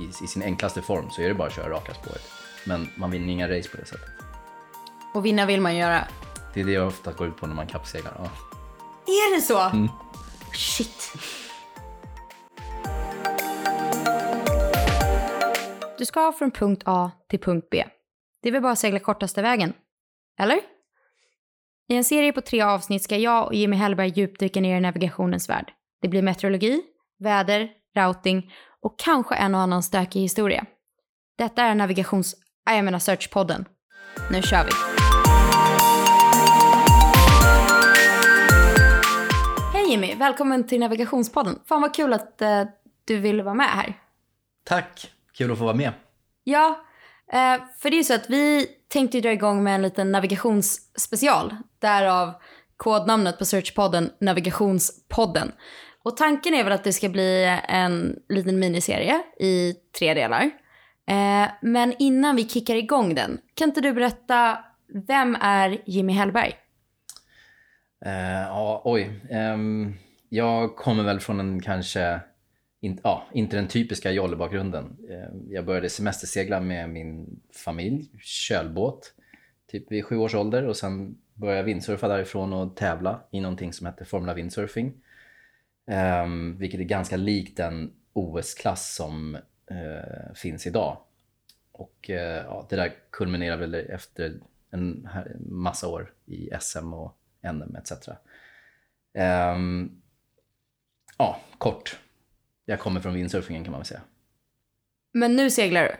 i, i sin enklaste form så är det bara att köra raka spåret. Men man vinner inga race på det sättet. Och vinna vill man göra. Det är det jag ofta går ut på när man kappseglar. Ja. Är det så? Shit. Du ska från punkt A till punkt B. Det är väl bara att segla kortaste vägen? Eller? I en serie på tre avsnitt ska jag och Jimmy Hellberg djupdyka ner i navigationens värld. Det blir meteorologi, väder, routing och kanske en och annan stökig historia. Detta är navigations... Nej, jag menar searchpodden. Nu kör vi! Hej Jimmy, välkommen till navigationspodden. Fan vad kul att eh, du ville vara med här. Tack! Kul att få vara med. Ja, eh, för det är ju så att vi tänkte dra igång med en liten navigationsspecial. Därav kodnamnet på searchpodden Navigationspodden. Och tanken är väl att det ska bli en liten miniserie i tre delar. Eh, men innan vi kickar igång den, kan inte du berätta, vem är Jimmy Hellberg? Eh, ja, oj. Um, jag kommer väl från en kanske, in, ja, inte den typiska jollebakgrunden. Eh, jag började semestersegla med min familj, kölbåt, typ vid sju års ålder och sen började jag vindsurfa därifrån och tävla i någonting som hette Formula Windsurfing. Um, vilket är ganska likt den OS-klass som uh, finns idag. Och uh, ja, det där kulminerar väl efter en massa år i SM och NM etc. Um, ja, kort. Jag kommer från windsurfingen kan man väl säga. Men nu seglar du?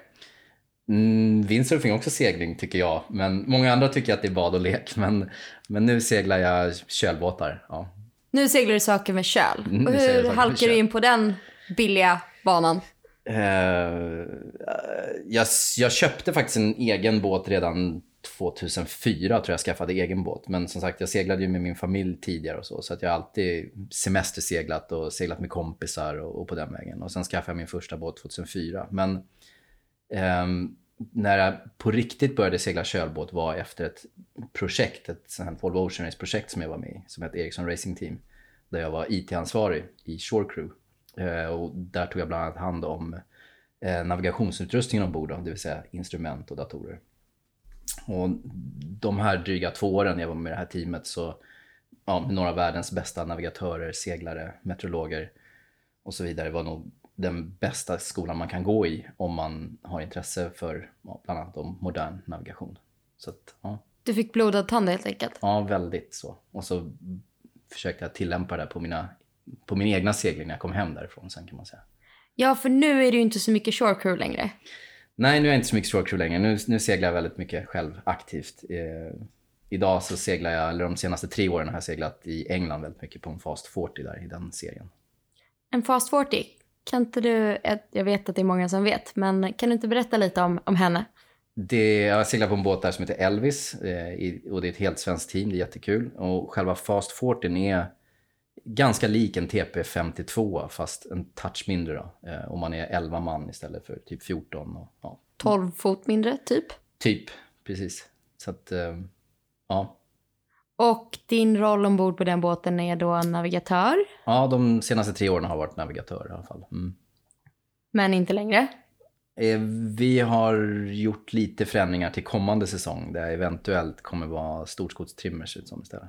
Mm, windsurfing är också segling tycker jag, men många andra tycker att det är bad och lek. Men, men nu seglar jag kölbåtar. Ja. Nu seglar du saker med köl. Mm, och hur halkar du in på den billiga banan? Eh, jag, jag köpte faktiskt en egen båt redan 2004 tror jag skaffade egen båt. Men som sagt, jag seglade ju med min familj tidigare och så. Så att jag har alltid semesterseglat och seglat med kompisar och, och på den vägen. Och sen skaffade jag min första båt 2004. Men ehm, när jag på riktigt började segla kölbåt var efter ett projekt, ett sånt här Volvo Ocean Race-projekt som jag var med i, som hette Ericsson Racing Team. Där jag var IT-ansvarig i Shore Crew. Eh, och där tog jag bland annat hand om eh, navigationsutrustningen ombord, det vill säga instrument och datorer. Och de här dryga två åren jag var med i det här teamet så, ja, med några av världens bästa navigatörer, seglare, meteorologer och så vidare var nog den bästa skolan man kan gå i om man har intresse för ja, bland annat om modern navigation. Så att, ja, Du fick blodad tand helt enkelt. ja, väldigt så. Och så försökte jag tillämpa det på, mina, på min egna segling när jag kom hem därifrån sen kan man säga. Ja, för nu är det ju inte så mycket shore crew längre. Nej, nu är jag inte så mycket shore crew längre. Nu, nu seglar jag väldigt mycket själv aktivt. Eh, idag så seglar jag, eller de senaste tre åren har jag seglat i England väldigt mycket på en Fast 40 där i den serien. En Fast 40, kan inte du, jag vet att det är många som vet, men kan du inte berätta lite om, om henne? Det, jag seglar på en båt där som heter Elvis eh, och det är ett helt svenskt team, det är jättekul. Och själva Fast 40 är ganska lik en TP52 fast en touch mindre då. Eh, och man är 11 man istället för typ 14. Och, ja, 12 fot mindre, typ. typ, precis. Så att, eh, ja. Och din roll ombord på den båten är då navigatör, Ja, de senaste tre åren har jag varit navigatör i alla fall. Mm. men inte längre. Eh, Vi har gjort lite förändringar till kommande säsong där jag eventuellt kommer vara storskogstrimmer ser det ut som istället.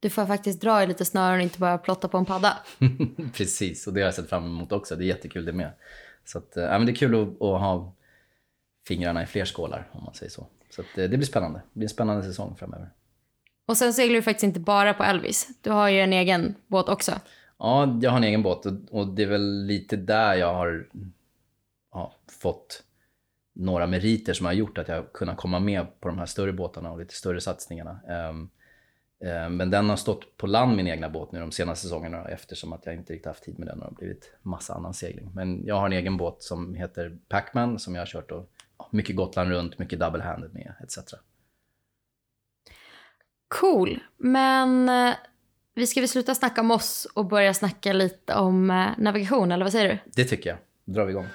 Du får faktiskt dra i lite snören och inte bara plotta på en padda. Precis, och det har jag sett fram emot också. Det är jättekul det med. Så att, eh, ja, men det är kul att, att ha fingrarna i fler skålar om man säger så. Så att, eh, det blir spännande. Det blir en spännande säsong framöver. Och sen seglar du faktiskt inte bara på Elvis. Du har ju en egen båt också. Ja, jag har en egen båt och, och det är väl lite där jag har ja, fått några meriter som har gjort att jag har kunnat komma med på de här större båtarna och lite större satsningarna. Um, um, men den har stått på land, min egna båt, nu de senaste säsongerna eftersom att jag inte riktigt haft tid med den och det har blivit massa annan segling. Men jag har en egen båt som heter Pacman som jag har kört och, ja, mycket Gotland runt, mycket double-handed med etc. Cool, men eh, vi ska väl sluta snacka om oss och börja snacka lite om eh, navigation, eller vad säger du? Det tycker jag. Då drar vi igång.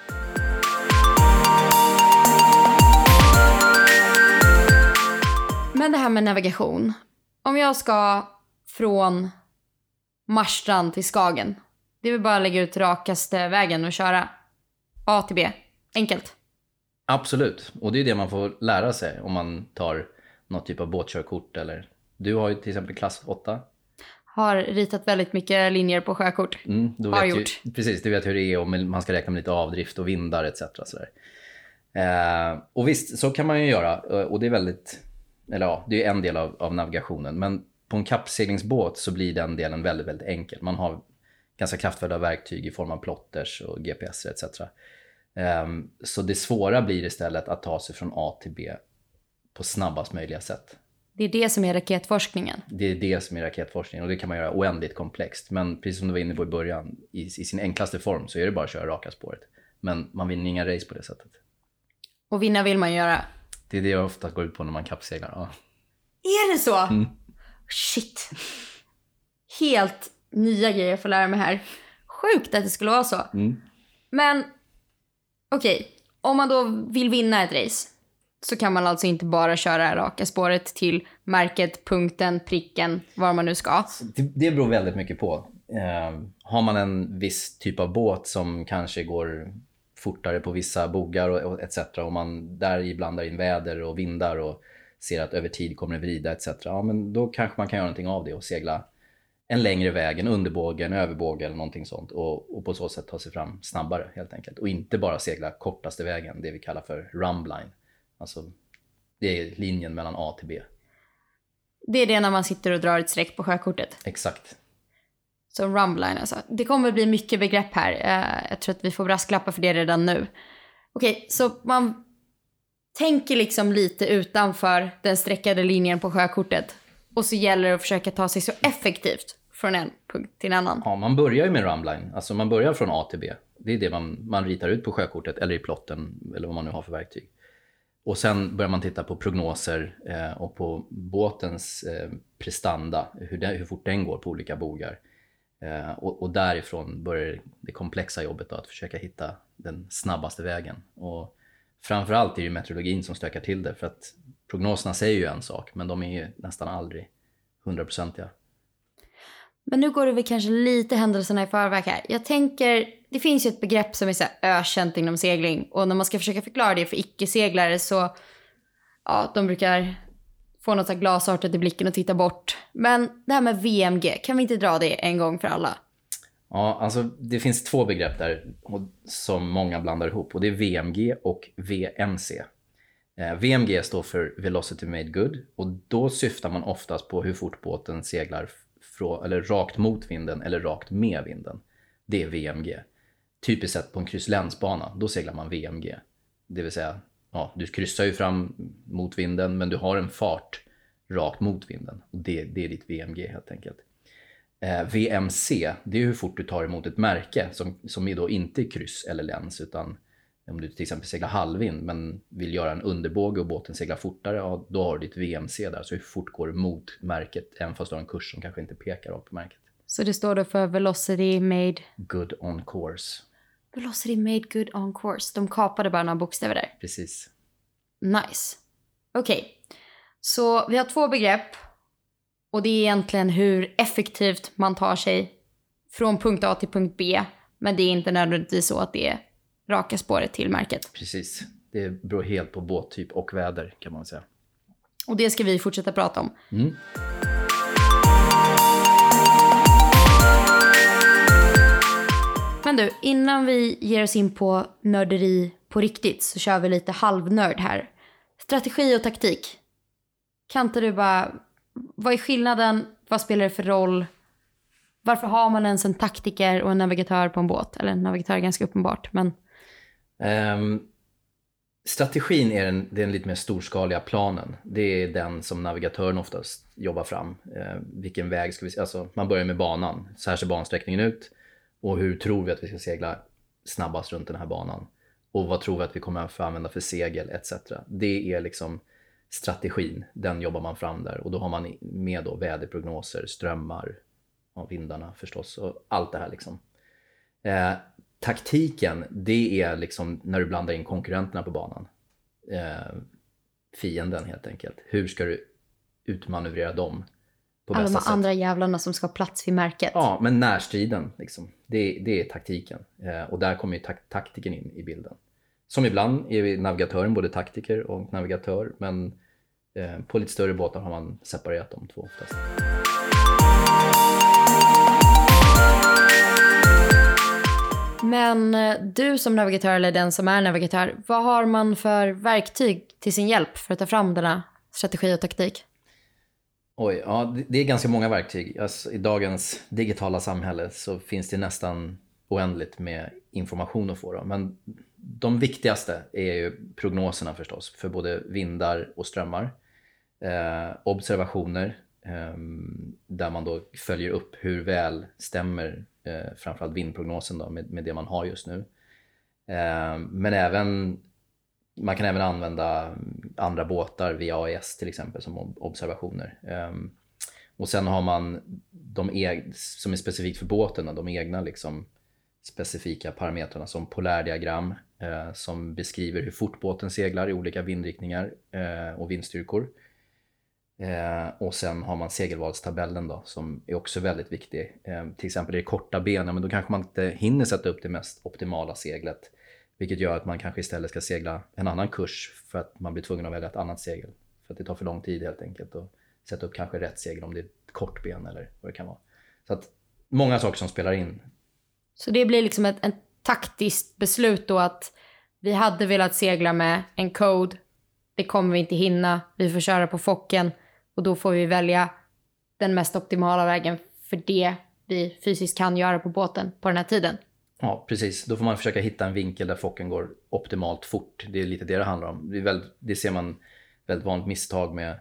Men det här med navigation. Om jag ska från Marstrand till Skagen. Det är väl bara att lägga ut rakaste vägen och köra. A till B. Enkelt. Absolut, och det är det man får lära sig om man tar något typ av båtkörkort eller du har ju till exempel klass 8. Har ritat väldigt mycket linjer på sjökort. Mm, då Har gjort. Ju, precis, du vet hur det är och man ska räkna med lite avdrift och vindar etc. Sådär. Eh, och visst, så kan man ju göra och det är väldigt, eller ja, det är en del av, av navigationen. Men på en kappseglingsbåt så blir den delen väldigt, väldigt enkel. Man har ganska kraftfulla verktyg i form av plotters och GPS etc. Um, så det svåra blir istället att ta sig från A till B på snabbast möjliga sätt. Det är det som är raketforskningen. Det är det som är raketforskningen och det kan man göra oändligt komplext. Men precis som du var inne på i början, i, i sin enklaste form så är det bara att köra raka spåret. Men man vinner inga race på det sättet. Och vinna vill man göra. Det är det jag ofta går ut på när man kappseglar. Ja. Är det så? Mm. Shit. Helt nya grejer jag får lära mig här. Sjukt att det skulle vara så. Mm. Men okej, om man då vill vinna ett race så kan man alltså inte bara köra raka spåret till märket, punkten, pricken, var man nu ska. Det, det beror väldigt mycket på. Eh, har man en viss typ av båt som kanske går fortare på vissa bogar och, och etc. och man där blandar in väder och vindar och ser att över tid kommer det vrida etc. Ja, men då kanske man kan göra någonting av det och segla en längre väg, en underbåge, en överbåge eller någonting sånt och, och på så sätt ta sig fram snabbare helt enkelt. Och inte bara segla kortaste vägen, det vi kallar för rumline. Alltså, det är linjen mellan A till B. Det är det när man sitter och drar ett streck på sjökortet. Exakt. Så rumline alltså. Det kommer bli mycket begrepp här. Eh, Jag tror att vi får brasklappar för det redan nu. Okej, så man tänker liksom lite utanför den streckade linjen på sjökortet. Och så gäller det att försöka ta sig så effektivt från en punkt till en annan. Ja, man börjar ju med rumline. Alltså man börjar från A till B. Det är det man, man ritar ut på sjökortet eller i plotten eller vad man nu har för verktyg. Och sen börjar man titta på prognoser eh, och på båtens eh, prestanda, hur, den, hur fort den går på olika bogar. Eh, och, och därifrån börjar det komplexa jobbet då, att försöka hitta den snabbaste vägen. Och framförallt är det ju meteorologin som stökar till det för att prognoserna säger ju en sak men de är ju nästan aldrig hundraprocentiga. Men nu går det väl kanske lite händelserna i förväg här. Jag tänker, det finns ju ett begrepp som är så här ökänt inom segling och när man ska försöka förklara det för icke-seglare så, ja, de brukar få något så glasartat i blicken och titta bort. Men det här med VMG, kan vi inte dra det en gång för alla? Ja, alltså det finns två begrepp där som många blandar ihop och det är VMG och VMC. Eh, VMG står för Velocity Made Good och då syftar man oftast på hur fort båten seglar frå, eller rakt mot vinden eller rakt med vinden. Det är VMG. Typiskt sett på en krysslänsbana, då seglar man VMG. Det vill säga, ja, du kryssar ju fram mot vinden men du har en fart rakt mot vinden. Och det, det är ditt VMG helt enkelt. Eh, VMC, det är hur fort du tar emot ett märke som, som är då inte kryss eller läns utan om du till exempel seglar halvvind men vill göra en underbåge och båten seglar fortare, ja, då har du ditt VMC där. Så hur fort går du mot märket även fast du har en kurs som kanske inte pekar rakt på märket. Så det står då för Velocity Made... Good on course. Velocity Made Good On Course. De kapade bara några bokstäver där. Precis. Nice. Okej, så vi har två begrepp. Och det är egentligen hur effektivt man tar sig från punkt A till punkt B. Men det är inte nödvändigtvis så att det är raka spåret till märket. Precis. Det beror helt på båttyp och väder kan man säga. Och det ska vi fortsätta prata om. Mm. Men du, innan vi ger oss in på nörderi på riktigt så kör vi lite halvnörd här. Strategi och taktik. Kan inte du bara... Vad är skillnaden? Vad spelar det för roll? Varför har man ens en taktiker och en navigatör på en båt? Eller en navigatör är ganska uppenbart, men... Um, strategin är den, den lite mer storskaliga planen. Det är den som navigatören oftast jobbar fram. Uh, vilken väg ska vi... Alltså, man börjar med banan. Så här ser bansträckningen ut. Och hur tror vi att vi ska segla snabbast runt den här banan? Och vad tror vi att vi kommer att få använda för segel etc. Det är liksom strategin. Den jobbar man fram där. Och då har man med då väderprognoser, strömmar, ja, vindarna förstås och allt det här liksom. Eh, taktiken, det är liksom när du blandar in konkurrenterna på banan. Eh, fienden helt enkelt. Hur ska du utmanövrera dem? På Alla de sätt. andra jävlarna som ska ha plats vid märket. Ja, men närstriden, liksom. det, det är taktiken. Eh, och där kommer ju tak- taktiken in i bilden. Som ibland är navigatören både taktiker och navigatör, men eh, på lite större båtar har man separerat de två oftast. Men eh, du som navigatör eller den som är navigatör, vad har man för verktyg till sin hjälp för att ta fram denna strategi och taktik? Oj, ja, det- är ganska många verktyg. Alltså, I dagens digitala samhälle så finns det nästan oändligt med information att få. Då. Men de viktigaste är ju prognoserna förstås, för både vindar och strömmar. Eh, observationer, eh, där man då följer upp hur väl stämmer eh, framförallt vindprognosen då, med, med det man har just nu. Eh, men även man kan även använda andra båtar via AIS till exempel som observationer. Ehm, och sen har man de e- som är specifikt för båten, de egna liksom specifika parametrarna som polärdiagram eh, som beskriver hur fort båten seglar i olika vindriktningar eh, och vindstyrkor. Eh, och sen har man segelvalstabellen då som är också väldigt viktig. Eh, till exempel är det korta ben, men då kanske man inte hinner sätta upp det mest optimala seglet. Vilket gör att man kanske istället ska segla en annan kurs för att man blir tvungen att välja ett annat segel. För att det tar för lång tid helt enkelt att sätta upp kanske rätt segel om det är ett kort ben eller vad det kan vara. Så att många saker som spelar in. Så det blir liksom ett, ett taktiskt beslut då att vi hade velat segla med en code, det kommer vi inte hinna, vi får köra på Focken och då får vi välja den mest optimala vägen för det vi fysiskt kan göra på båten på den här tiden. Ja, precis. Då får man försöka hitta en vinkel där focken går optimalt fort. Det är lite det det handlar om. Det, är väldigt, det ser man väldigt vanligt misstag med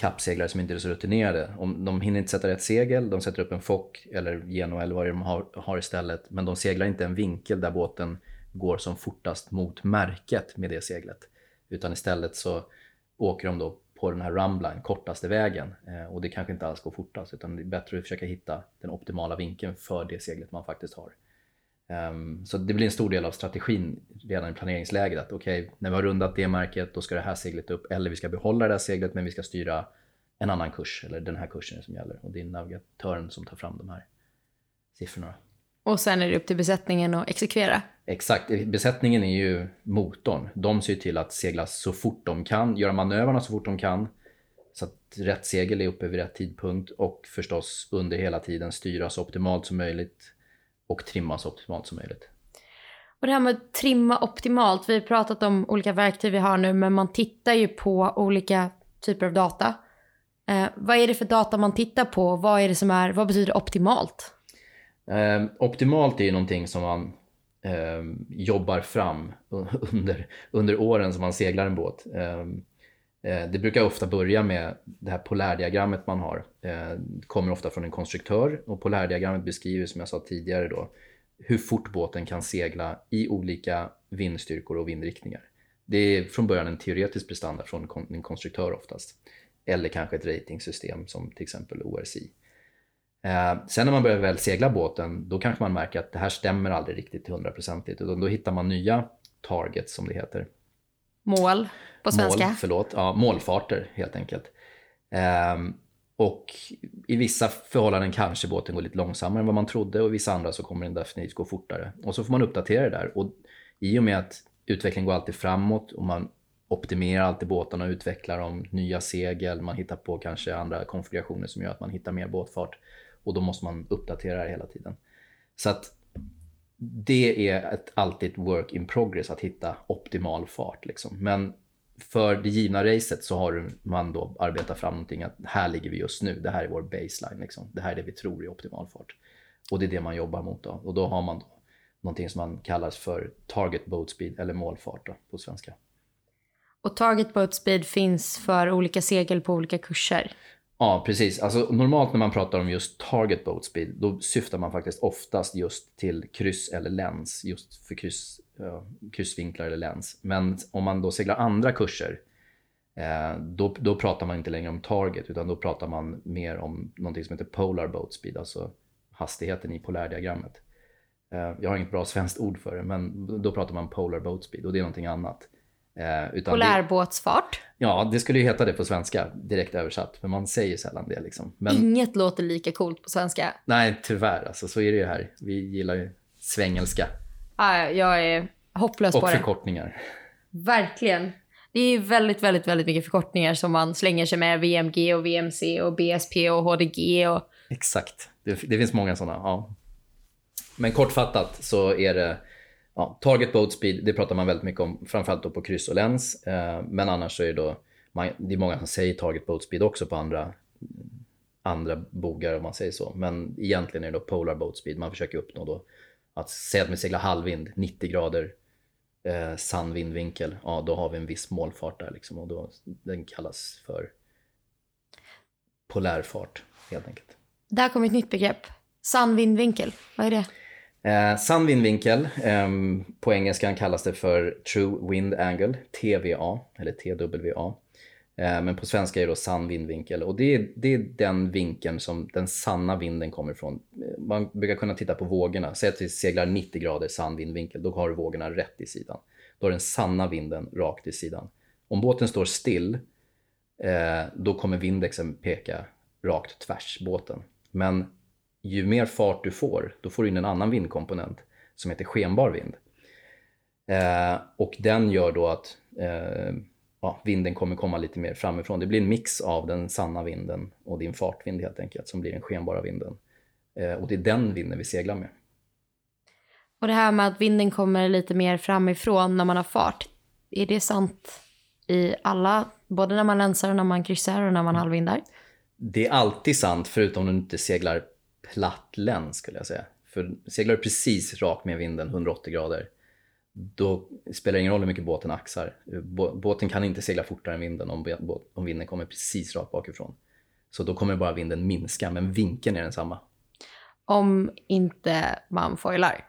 kappseglare som inte är så rutinerade. Om de hinner inte sätta rätt segel, de sätter upp en fock eller geno eller vad det är de har, har istället. Men de seglar inte en vinkel där båten går som fortast mot märket med det seglet. Utan istället så åker de då på den här rumbline, kortaste vägen. Eh, och det kanske inte alls går fortast utan det är bättre att försöka hitta den optimala vinkeln för det seglet man faktiskt har. Ehm, så det blir en stor del av strategin redan i planeringsläget att okej, när vi har rundat det märket då ska det här seglet upp eller vi ska behålla det här seglet men vi ska styra en annan kurs eller den här kursen som gäller och det är navigatören som tar fram de här siffrorna. Och sen är det upp till besättningen att exekvera. Exakt, besättningen är ju motorn. De ser till att segla så fort de kan, göra manövrarna så fort de kan. Så att rätt segel är uppe vid rätt tidpunkt och förstås under hela tiden styra så optimalt som möjligt och trimma så optimalt som möjligt. Och det här med att trimma optimalt, vi har pratat om olika verktyg vi har nu, men man tittar ju på olika typer av data. Eh, vad är det för data man tittar på? Vad är det som är, vad betyder optimalt? Eh, optimalt är ju någonting som man eh, jobbar fram under, under åren som man seglar en båt. Ehm, eh, det brukar ofta börja med det här polärdiagrammet man har. Eh, det kommer ofta från en konstruktör och polärdiagrammet beskriver som jag sa tidigare då hur fort båten kan segla i olika vindstyrkor och vindriktningar. Det är från början en teoretisk prestanda från en konstruktör oftast. Eller kanske ett ratingsystem som till exempel ORC. Eh, sen när man börjar väl segla båten, då kanske man märker att det här stämmer aldrig riktigt till hundraprocentigt. Utan då hittar man nya targets som det heter. Mål på svenska. Mål, förlåt. Ja, målfarter helt enkelt. Ehm, och i vissa förhållanden kanske båten går lite långsammare än vad man trodde och i vissa andra så kommer den definitivt gå fortare. Och så får man uppdatera det där. Och i och med att utvecklingen går alltid framåt och man optimerar alltid båtarna och utvecklar dem, nya segel, man hittar på kanske andra konfigurationer som gör att man hittar mer båtfart. Och då måste man uppdatera det hela tiden. Så att det är ett, alltid ett work in progress att hitta optimal fart. Liksom. Men för det givna racet så har man då arbetat fram någonting att här ligger vi just nu, det här är vår baseline. Liksom. Det här är det vi tror är optimal fart. Och det är det man jobbar mot då. Och då har man då någonting som man kallar för target boat speed eller målfart då, på svenska. Och target boat speed finns för olika segel på olika kurser. Ja, precis. Alltså, normalt när man pratar om just target boat speed, då syftar man faktiskt oftast just till kryss eller läns, just för kryss, ja, kryssvinklar eller läns. Men om man då seglar andra kurser, eh, då, då pratar man inte längre om target, utan då pratar man mer om någonting som heter polar boat speed, alltså hastigheten i polärdiagrammet. Eh, jag har inget bra svenskt ord för det, men då pratar man polar boat speed och det är någonting annat. Eh, utan det, Polärbåtsfart. ja, det skulle ju heta det på svenska, direkt översatt. Men man säger sällan det liksom. Men Inget låter lika coolt på svenska. nej, tyvärr alltså, så är det ju här. Vi gillar ju svengelska Ah, jag är hopplös och på det. förkortningar. Verkligen. Det är ju väldigt, väldigt, väldigt mycket förkortningar som man slänger sig med. VMG och VMC och BSP och HDG och... Exakt. Det, det finns många sådana. Ja. Men kortfattat så är det ja, target boat speed. Det pratar man väldigt mycket om, framförallt då på kryss och läns. Eh, men annars så är det då, man, det är många som säger target boat speed också på andra, andra bogar om man säger så. Men egentligen är det då polar boat speed. Man försöker uppnå då att säga att vi seglar halvvind, 90 grader eh, sann vindvinkel. Ja, då har vi en viss målfart där liksom och då, den kallas för polärfart helt enkelt. Där kommer ett nytt begrepp. Sann vindvinkel. Vad är det? Eh, sann vindvinkel, eh, på engelskan kallas det för True Wind Angle, TVA, eller TWA. Eh, men på svenska är det då sann vindvinkel och det är, det är den vinkeln som den sanna vinden kommer ifrån. Eh, man brukar kunna titta på vågorna, säg att vi seglar 90 grader sann vindvinkel, då har du vågorna rätt i sidan. Då har den sanna vinden rakt i sidan. Om båten står still, eh, då kommer vindexen peka rakt tvärs båten. Men ju mer fart du får, då får du in en annan vindkomponent som heter skenbar vind. Eh, och den gör då att eh, ja, vinden kommer komma lite mer framifrån. Det blir en mix av den sanna vinden och din fartvind helt enkelt, som blir den skenbara vinden. Eh, och det är den vinden vi seglar med. Och det här med att vinden kommer lite mer framifrån när man har fart. Är det sant i alla, både när man länsar och när man kryssar och när man halvvindar? Det är alltid sant förutom om du inte seglar platt läns skulle jag säga. För seglar du precis rakt med vinden 180 grader, då spelar det ingen roll hur mycket båten axar. Bå- Båten kan inte segla fortare än vinden om, om vinden kommer precis rakt bakifrån. Så då kommer bara vinden minska, men vinkeln är densamma. Om inte man foilar.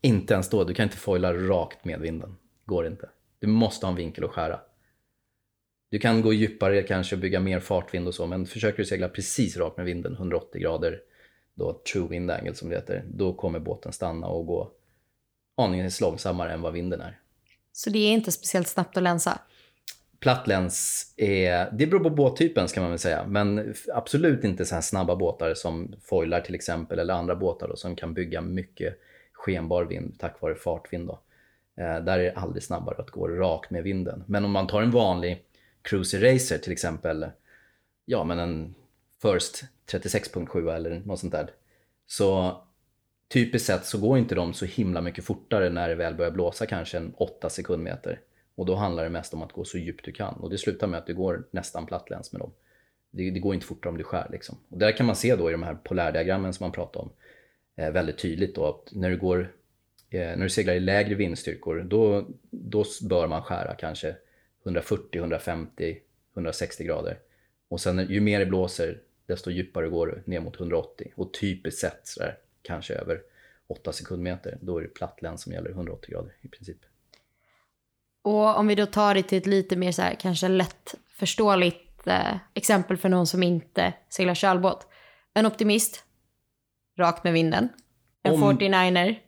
Inte ens då, du kan inte foila rakt med vinden. Går inte. Du måste ha en vinkel att skära. Du kan gå djupare kanske och bygga mer fartvind och så, men försöker du segla precis rakt med vinden, 180 grader, då true wind angle som det heter, då kommer båten stanna och gå aningens långsammare än vad vinden är. Så det är inte speciellt snabbt att länsa. Platt läns är, det beror på båttypen ska man väl säga, men absolut inte så här snabba båtar som foilar till exempel, eller andra båtar då, som kan bygga mycket skenbar vind tack vare fartvind. Då. Eh, där är det aldrig snabbare att gå rakt med vinden. Men om man tar en vanlig cruiser racer till exempel, ja men en First 36.7 eller något sånt där, så typiskt sett så går inte de så himla mycket fortare när det väl börjar blåsa kanske en 8 sekundmeter. Och då handlar det mest om att gå så djupt du kan. Och det slutar med att du går nästan plattläns med dem. Det, det går inte fortare om du skär liksom. Och där kan man se då i de här polärdiagrammen som man pratar om eh, väldigt tydligt då att när du går eh, när du seglar i lägre vindstyrkor då, då bör man skära kanske 140, 150, 160 grader. Och sen ju mer det blåser desto djupare går du ner mot 180. Och typiskt sett sådär, kanske över 8 sekundmeter, då är det plattläns som gäller 180 grader i princip. Och om vi då tar det till ett lite mer så här, kanske lättförståeligt eh, exempel för någon som inte seglar kölbåt. En optimist, rakt med vinden. En Om- 49er,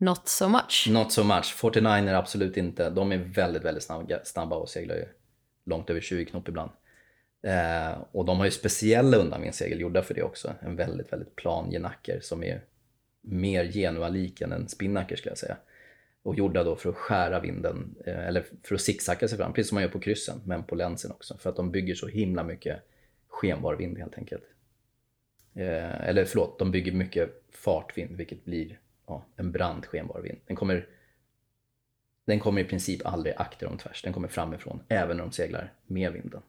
not so much. Not so much. 49 är absolut inte. De är väldigt, väldigt snabba, snabba och seglar ju långt över 20 knop ibland. Eh, och de har ju speciella undanvindssegel gjorda för det också. En väldigt, väldigt plan genacker som är mer genualik än en spinnaker skulle jag säga. Och gjorda då för att skära vinden, eh, eller för att zigzacka sig fram, precis som man gör på kryssen, men på länsen också. För att de bygger så himla mycket skenbar vind helt enkelt. Eh, eller förlåt, de bygger mycket fartvind, vilket blir ja, en brant skenbar vind. Den kommer, den kommer i princip aldrig akter om tvärs, den kommer framifrån, även när de seglar med vinden.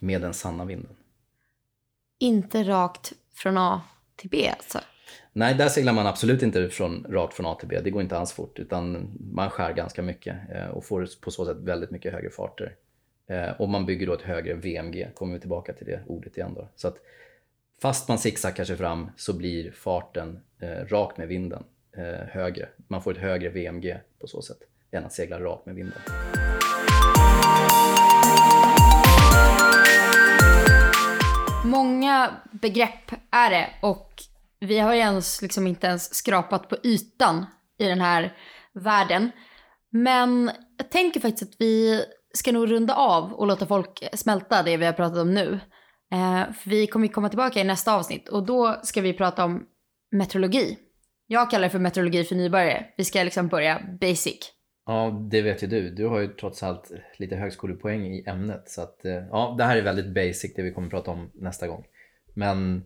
Med den sanna vinden. Inte rakt från A till B alltså. Nej, där seglar man absolut inte från, rakt från A till B. Det går inte alls fort, utan man skär ganska mycket eh, och får på så sätt väldigt mycket högre farter. Eh, och man bygger då ett högre VMG, kommer vi tillbaka till det ordet igen då. Så att fast man zigzaggar sig fram så blir farten eh, rakt med vinden eh, högre. Man får ett högre VMG på så sätt än att segla rakt med vinden. Många begrepp är det och vi har ju ens liksom inte ens skrapat på ytan i den här världen. Men jag tänker faktiskt att vi ska nog runda av och låta folk smälta det vi har pratat om nu. Eh, för vi kommer komma tillbaka i nästa avsnitt och då ska vi prata om meteorologi. Jag kallar det för meteorologi för nybörjare. Vi ska liksom börja basic. Ja, det vet ju du. Du har ju trots allt lite högskolepoäng i ämnet. Så att, eh, ja, det här är väldigt basic det vi kommer prata om nästa gång. Men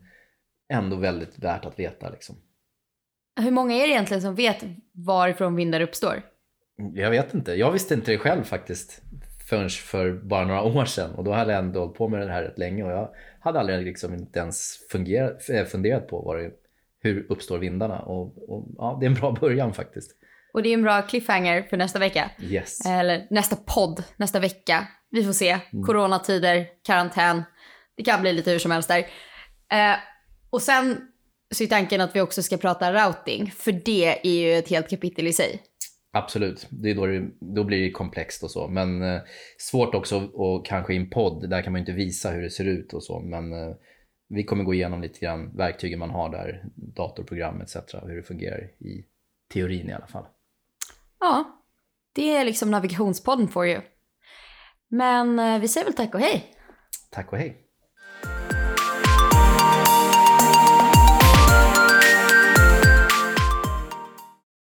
ändå väldigt värt att veta liksom. Hur många är det egentligen som vet varifrån vindar uppstår? Jag vet inte. Jag visste inte det själv faktiskt förrän för bara några år sedan och då hade jag ändå hållit på med det här rätt länge och jag hade aldrig liksom inte ens fungerat, eh, funderat på det, hur uppstår vindarna och, och ja, det är en bra början faktiskt. Och det är en bra cliffhanger för nästa vecka. Yes. Eller nästa podd, nästa vecka. Vi får se. Mm. Coronatider, karantän. Det kan bli lite hur som helst där. Eh, och sen så är tanken att vi också ska prata routing, för det är ju ett helt kapitel i sig. Absolut, det är då, det, då blir det komplext och så. Men eh, svårt också och kanske i en podd, där kan man ju inte visa hur det ser ut och så. Men eh, vi kommer gå igenom lite grann verktygen man har där, datorprogram etc. Hur det fungerar i teorin i alla fall. Ja, det är liksom navigationspodden for you. Men eh, vi säger väl tack och hej. Tack och hej.